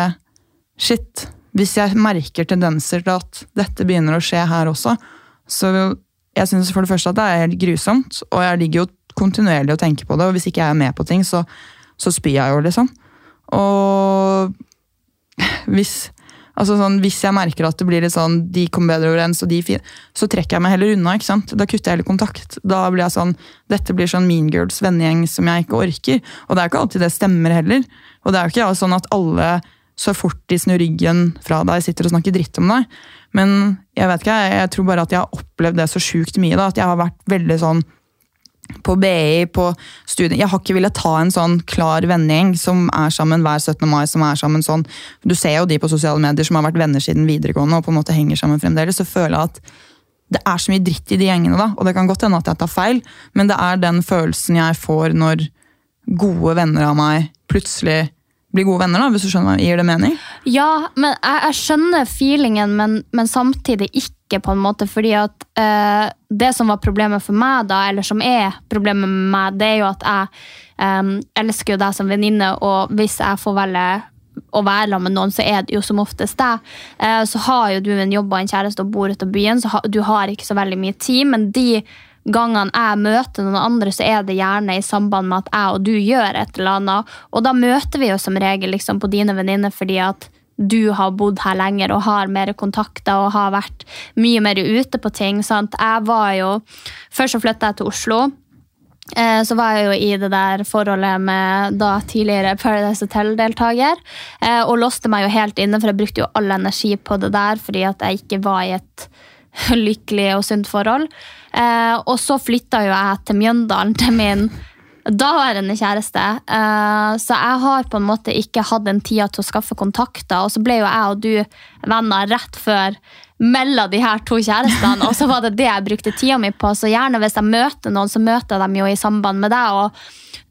Shit. Hvis jeg merker tendenser til at dette begynner å skje her også, så jeg syns for det første at det er helt grusomt, og jeg ligger jo kontinuerlig og tenker på det, og hvis ikke jeg er med på ting, så, så spyr jeg jo, liksom. Og hvis Altså sånn, Hvis jeg merker at det blir litt sånn, de kommer bedre overens, og de fin så trekker jeg meg heller unna. ikke sant? Da kutter jeg heller kontakt. Da blir jeg sånn, Dette blir sånn Mean Girls vennegjeng som jeg ikke orker. Og det er jo ikke alltid det stemmer heller. Og det er jo ikke sånn at alle så fort de snur ryggen fra deg, sitter og snakker dritt om deg. Men jeg vet ikke, jeg tror bare at jeg har opplevd det så sjukt mye. da, At jeg har vært veldig sånn på BI, på studiet. Jeg har ikke villet ta en sånn klar vennegjeng som er sammen hver 17. mai. som er sammen sånn. Du ser jo de på sosiale medier som har vært venner siden videregående og på en måte henger sammen fremdeles. Så føler jeg at det er så mye dritt i de gjengene, da. Og det kan godt hende at jeg tar feil, men det er den følelsen jeg får når gode venner av meg plutselig blir gode venner, da, hvis du skjønner gir det mening? Ja, men jeg, jeg skjønner feelingen, men, men samtidig ikke, på en måte, fordi at eh, det som var problemet for meg, da, eller som er problemet med meg, det er jo at jeg um, elsker jo deg som venninne, og hvis jeg får velge å være sammen med noen, så er det jo som oftest det. Eh, så har jo du en jobb og en kjæreste og bor ute av byen, så ha, du har ikke så veldig mye tid. Men de gangene jeg møter noen andre, så er det gjerne i samband med at jeg og du gjør et eller annet. Og da møter vi jo som regel liksom på dine venninner fordi at du har bodd her lenger og har mer kontakter og har vært mye mer ute på ting. Sant? Jeg var jo, Først så flytta jeg til Oslo. Eh, Så var jeg jo i det der forholdet med da tidligere Paradise Hotel-deltaker. eh, Og låste meg jo helt inne, for jeg brukte jo all energi på det der fordi at jeg ikke var i et <laughs> lykkelig og sunt forhold. Eh, Og så flytta jo jeg til Mjøndalen, til min daværende kjæreste. Eh, Så jeg har på en måte ikke hatt den tida til å skaffe kontakter. Og så ble jo jeg og du venner rett før mellom de her to kjærestene, og så var det det jeg brukte tida mi på. Så gjerne hvis jeg møter noen, så møter jeg dem jo i samband med deg. og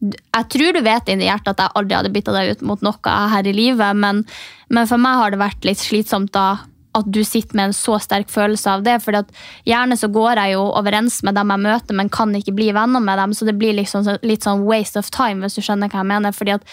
jeg tror du vet inni hjertet at jeg aldri hadde bytta deg ut mot noe her i livet, men, men for meg har det vært litt slitsomt da at du sitter med en så sterk følelse av det. fordi at gjerne så går jeg jo overens med dem jeg møter, men kan ikke bli venner med dem. Så det blir liksom litt sånn waste of time, hvis du skjønner hva jeg mener. fordi at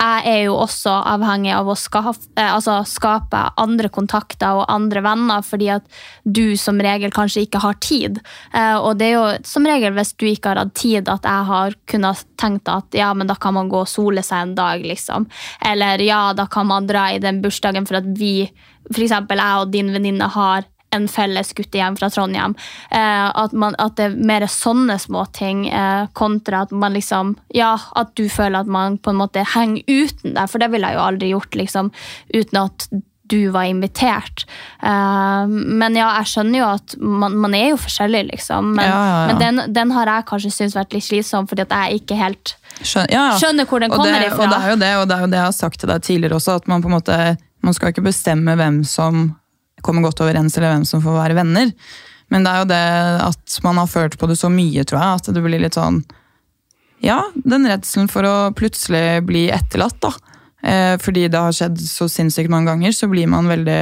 jeg er jo også avhengig av å skape, eh, altså skape andre kontakter og andre venner, fordi at du som regel kanskje ikke har tid. Eh, og det er jo som regel hvis du ikke har hatt tid, at jeg har kunnet tenkt at ja, men da kan man gå og sole seg en dag, liksom. Eller ja, da kan man dra i den bursdagen for at vi, eksempel jeg og din venninne har en felles guttegjeng fra Trondheim. Eh, at, man, at det er mer sånne småting eh, kontra at man liksom Ja, at du føler at man på en måte henger uten deg, for det ville jeg jo aldri gjort liksom, uten at du var invitert. Eh, men ja, jeg skjønner jo at man, man er jo forskjellig, liksom. Men, Ja, ja, ja. men den, den har jeg kanskje syntes vært litt slitsom, fordi at jeg ikke helt Skjønner, ja, ja. skjønner hvor den og kommer det, ifra. Og det er jo det, og det er jo det jeg har sagt til deg tidligere også, at man på en måte man skal ikke bestemme hvem som kommer godt overens, eller hvem som får være venner. Men det er jo det at man har følt på det så mye, tror jeg, at det blir litt sånn Ja, den redselen for å plutselig bli etterlatt, da. Eh, fordi det har skjedd så sinnssykt mange ganger, så blir man veldig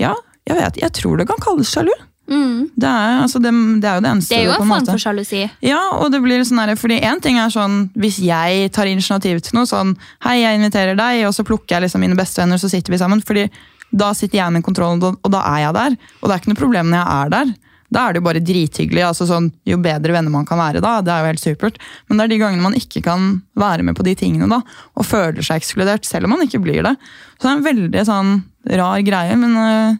Ja, jeg vet, jeg tror det kan kalles sjalu. Mm. Det er, altså, det, det er jo det eneste Det er jo en form for sjalusi. ja, og det blir sånn her, fordi en ting er sånn, hvis jeg tar initiativ til noe, sånn, hei, jeg inviterer deg, og så plukker jeg liksom mine bestevenner, så sitter vi sammen, fordi da sitter jeg med kontrollen, og- da er jeg der. Og det er ikke noe problem når jeg er der. Da er det jo bare drithyggelig, altså sånn, jo bedre venner man kan være da, det er jo helt supert. Men det er de gangene man ikke kan være med på de tingene da, og føler seg ekskludert, selv om man ikke blir det. Så det er en veldig sånn rar greie, men øh,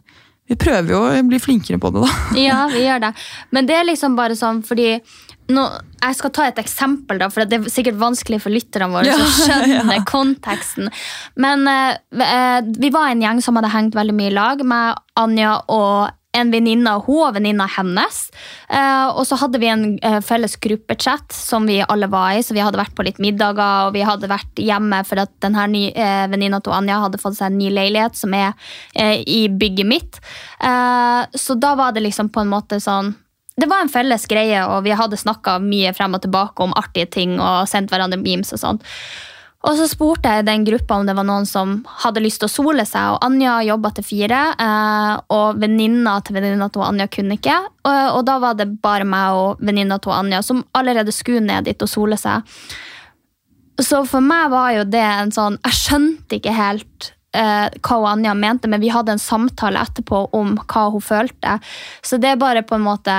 vi prøver jo å bli flinkere på det da. <laughs> Ja, vi gjør det. Men det er liksom bare sånn fordi nå, Jeg skal ta et eksempel, da, for det er sikkert vanskelig for lytterne våre Ja, å <laughs> skjønne ja. konteksten. Men eh, eh, vi var en gjeng som hadde hengt veldig mye i lag med Anja og en venninne av hun og venninna hennes. Eh, og så hadde vi en eh, felles gruppechat som vi alle var i, så vi hadde vært på litt middager og vi hadde vært hjemme for at denne ny, eh, venninna til Anja hadde fått seg en ny leilighet som er eh, i bygget mitt. Eh, så da var det liksom på en måte sånn det var en felles greie, og vi hadde snakka mye frem og tilbake om artige ting og sendt hverandre memes og sånt. Og så spurte jeg den gruppa om det var noen som hadde lyst til å sole seg, og Anja jobba til fire, eh, og venninna til venninna til Anja kunne ikke. Og, da var det bare meg og venninna til Anja som allerede skulle ned dit og sole seg. Så for meg var jo det en sånn Jeg skjønte ikke helt eh, hva Anja mente, men vi hadde en samtale etterpå om hva hun følte. Så det er bare på en måte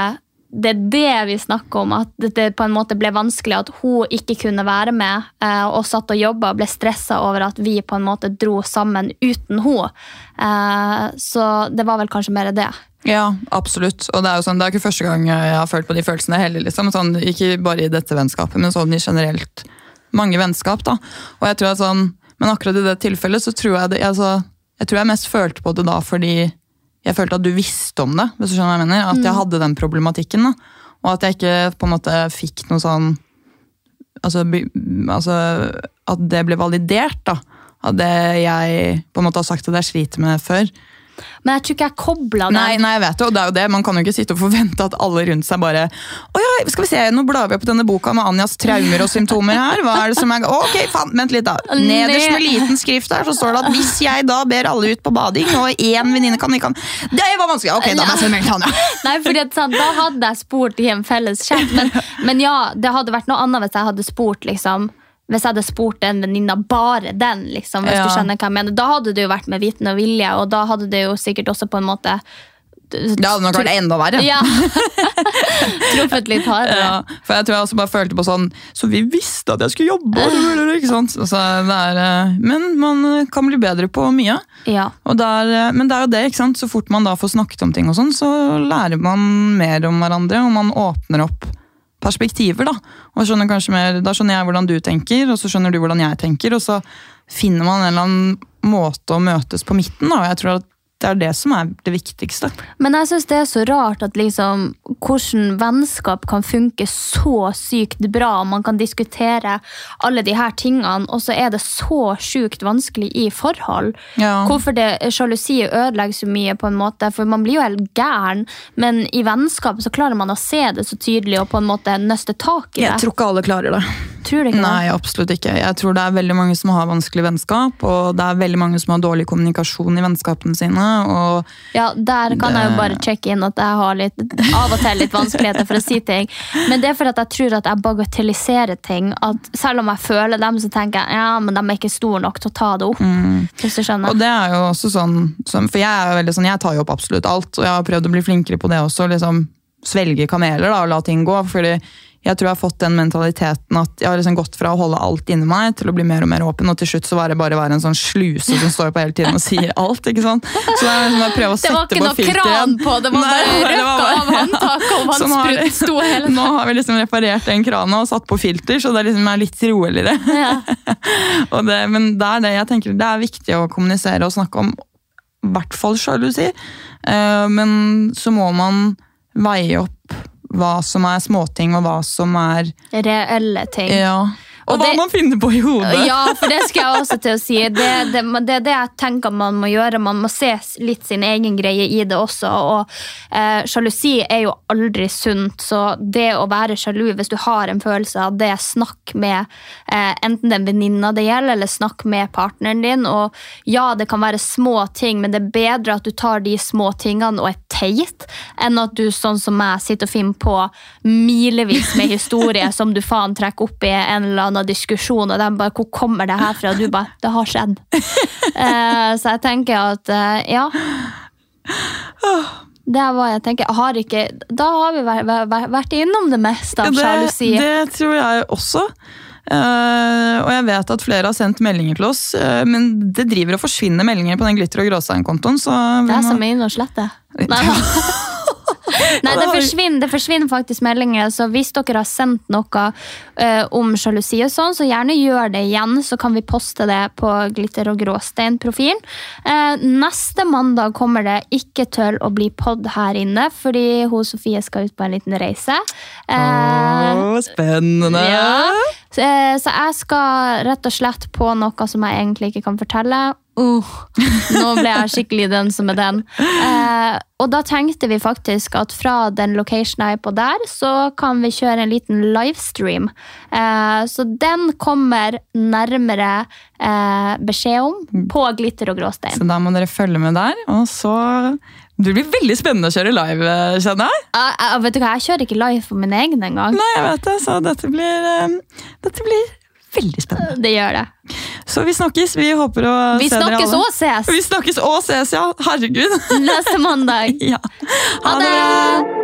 det er det vi snakker om, at det, på en måte ble vanskelig at hun ikke kunne være med eh, og satt og jobba og ble stressa over at vi på en måte dro sammen uten hun. Eh, så det var vel kanskje mer det. Ja, absolutt. Og det er jo sånn, det er ikke første gang jeg har følt på de følelsene heller. Liksom. Sånn, ikke bare i dette vennskapet, men sånn i generelt mange vennskap. da. Og jeg tror at sånn, Men akkurat i det tilfellet så tror jeg det, altså, jeg tror jeg mest følte på det da fordi jeg følte at du visste om det. hvis du skjønner hva jeg mener. At jeg hadde den problematikken. da. Og at jeg ikke på en måte fikk noe sånn altså, altså At det ble validert. da. At det jeg på en måte har sagt at jeg sliter med før. Men jeg tror ikke jeg kobla det. Nei, nei, jeg vet det, og det er jo det. Man kan jo ikke sitte og forvente at alle rundt seg bare Å ja, skal vi se, nå blar vi opp denne boka med Anjas traumer og symptomer her. Hva er det som er Ok, faen, vent litt, da. Nederst med liten skrift her så står det at hvis jeg da ber alle ut på bading, og én venninne kan ikke Det var vanskelig! Ok, da må jeg sende melding til Anja. <laughs> Nei, fordi sånn, Da hadde jeg spurt i en felles chat. Men, men ja, det hadde vært noe annet hvis jeg hadde spurt liksom, hvis jeg hadde spurt en venninne, bare den, liksom, hvis Ja. du skjønner hva jeg mener, da hadde det jo vært med viten og vilje, og da hadde det jo sikkert også på en måte Det hadde nok vært enda verre. Ja. <laughs> Truffet litt hardere. Ja, for jeg tror jeg også bare følte på sånn Så vi visste at jeg skulle jobbe! Ikke sant? Altså, det er, eh, men man eh, kan bli bedre på mye. Ja. Og det er, eh, men det er jo det, ikke sant? så fort man da får snakket om ting, og sånn, så lærer man mer om hverandre, og man åpner opp perspektiver. Da og skjønner kanskje mer, da skjønner jeg hvordan du tenker, og så skjønner du hvordan jeg tenker. Og så finner man en eller annen måte å møtes på midten. Da, jeg tror at det er det som er det viktigste. Men jeg syns det er så rart at liksom, hvordan vennskap kan funke så sykt bra. og Man kan diskutere alle de her tingene, og så er det så sjukt vanskelig i forhold. Ja. Hvorfor det sjalusi ødelegger så mye, på en måte, for man blir jo helt gæren. Men i vennskap så klarer man å se det så tydelig og på en måte nøste tak i det. Jeg tror ikke alle klarer det. Tror du ikke Nei, absolutt ikke. Jeg tror det er veldig mange som har vanskelig vennskap, og det er veldig mange som har dårlig kommunikasjon i vennskapene sine. Og? Ja, Der kan jeg jo bare sjekke inn at jeg har litt, av og til litt vanskeligheter for å si ting. Men det er fordi at jeg tror at jeg bagatelliserer ting. At selv om jeg føler dem, så tenker jeg ja, men de er ikke store nok til å ta det opp. Hvis du skjønner. Og det er jo også sånn For jeg er jo veldig sånn, jeg tar jo opp absolutt alt, og jeg har prøvd å bli flinkere på det også. liksom Svelge kameler da, og la ting gå. fordi jeg tror jeg har fått den mentaliteten at jeg har liksom gått fra å holde alt inni meg til å bli mer og mer åpen, og til slutt så var det bare å være en sånn sluse som står på hele tiden og sier alt. ikke sant? Så jeg, liksom jeg prøver å det var ikke på noe kran på, det var bare det var røkka av håndtaket og <laughs> Så nå har- vannsprut sto hele tiden. <laughs> Nå har vi liksom reparert den krana og satt på filter, så det liksom er litt roligere. Ja. <laughs> det, men det er det jeg tenker det er viktig å kommunisere og snakke om. I hvert fall sjalusi. Eh, men så må man veie opp hva som er småting, og hva som er Reelle ting. Ja. Og, Og hva man finner på i hodet. Ja, for det skal jeg også til å si. Det er det, det, det jeg tenker man må gjøre. Man må se litt sin egen greie i det også. Og eh, Sjalusi er jo aldri sunt, så det å være sjalu hvis du har en følelse av det, snakk med eh, enten den venninna det gjelder, eller snakk med partneren din. Og ja, det kan være små ting, men det er bedre at du tar de små tingene og er teit, enn at du sånn som meg sitter og finner på milevis med historier som du faen trekker opp i en eller annen diskusjon, og de bare 'Hvor kommer det her fra?' Og du bare 'Det har skjedd'. Uh, så jeg tenker at uh, ja. Det er hva jeg tenker. Jeg har ikke, da har vi vært, innom det meste av det, det tror jeg også. Eh, og jeg vet at flere har sendt meldinger til oss, eh, men det driver og forsvinner meldinger på den glitter- og Gråstein-kontoen. Det er må- som inn og slette. <laughs> Nei. <laughs> <laughs> Nei, det forsvinner, det forsvinner faktisk meldinger, så hvis dere har sendt noe uh, om sjalusi og sånn, så gjerne gjør det igjen, så kan vi poste det på Glitter og gråstein-profilen. Uh, neste mandag kommer det ikke til å bli pod her inne, fordi hun Sofie skal ut på en liten reise. Uh, Å, spennende! ja. Så, eh, så jeg skal rett og slett på noe som jeg egentlig ikke kan fortelle. Uh, nå ble jeg skikkelig den som er den. Eh, og da tenkte vi faktisk at fra den locationen jeg er på der, så kan vi kjøre en liten livestream. Eh, så den kommer nærmere eh, beskjed om på Glitter og gråstein. Så da må dere følge med der. Og så Det blir veldig spennende å kjøre live, eh, kjenner jeg. Uh, uh, vet du hva, jeg kjører ikke live for min egen engang. Nei, jeg vet det, så dette blir, uh, dette blir veldig spennende. Det gjør det. Så vi snakkes. Vi håper å Vi se dere snakkes alle. og ses Vi snakkes og ses, ja. Herregud. neste mandag. <laughs> ja. Ha det!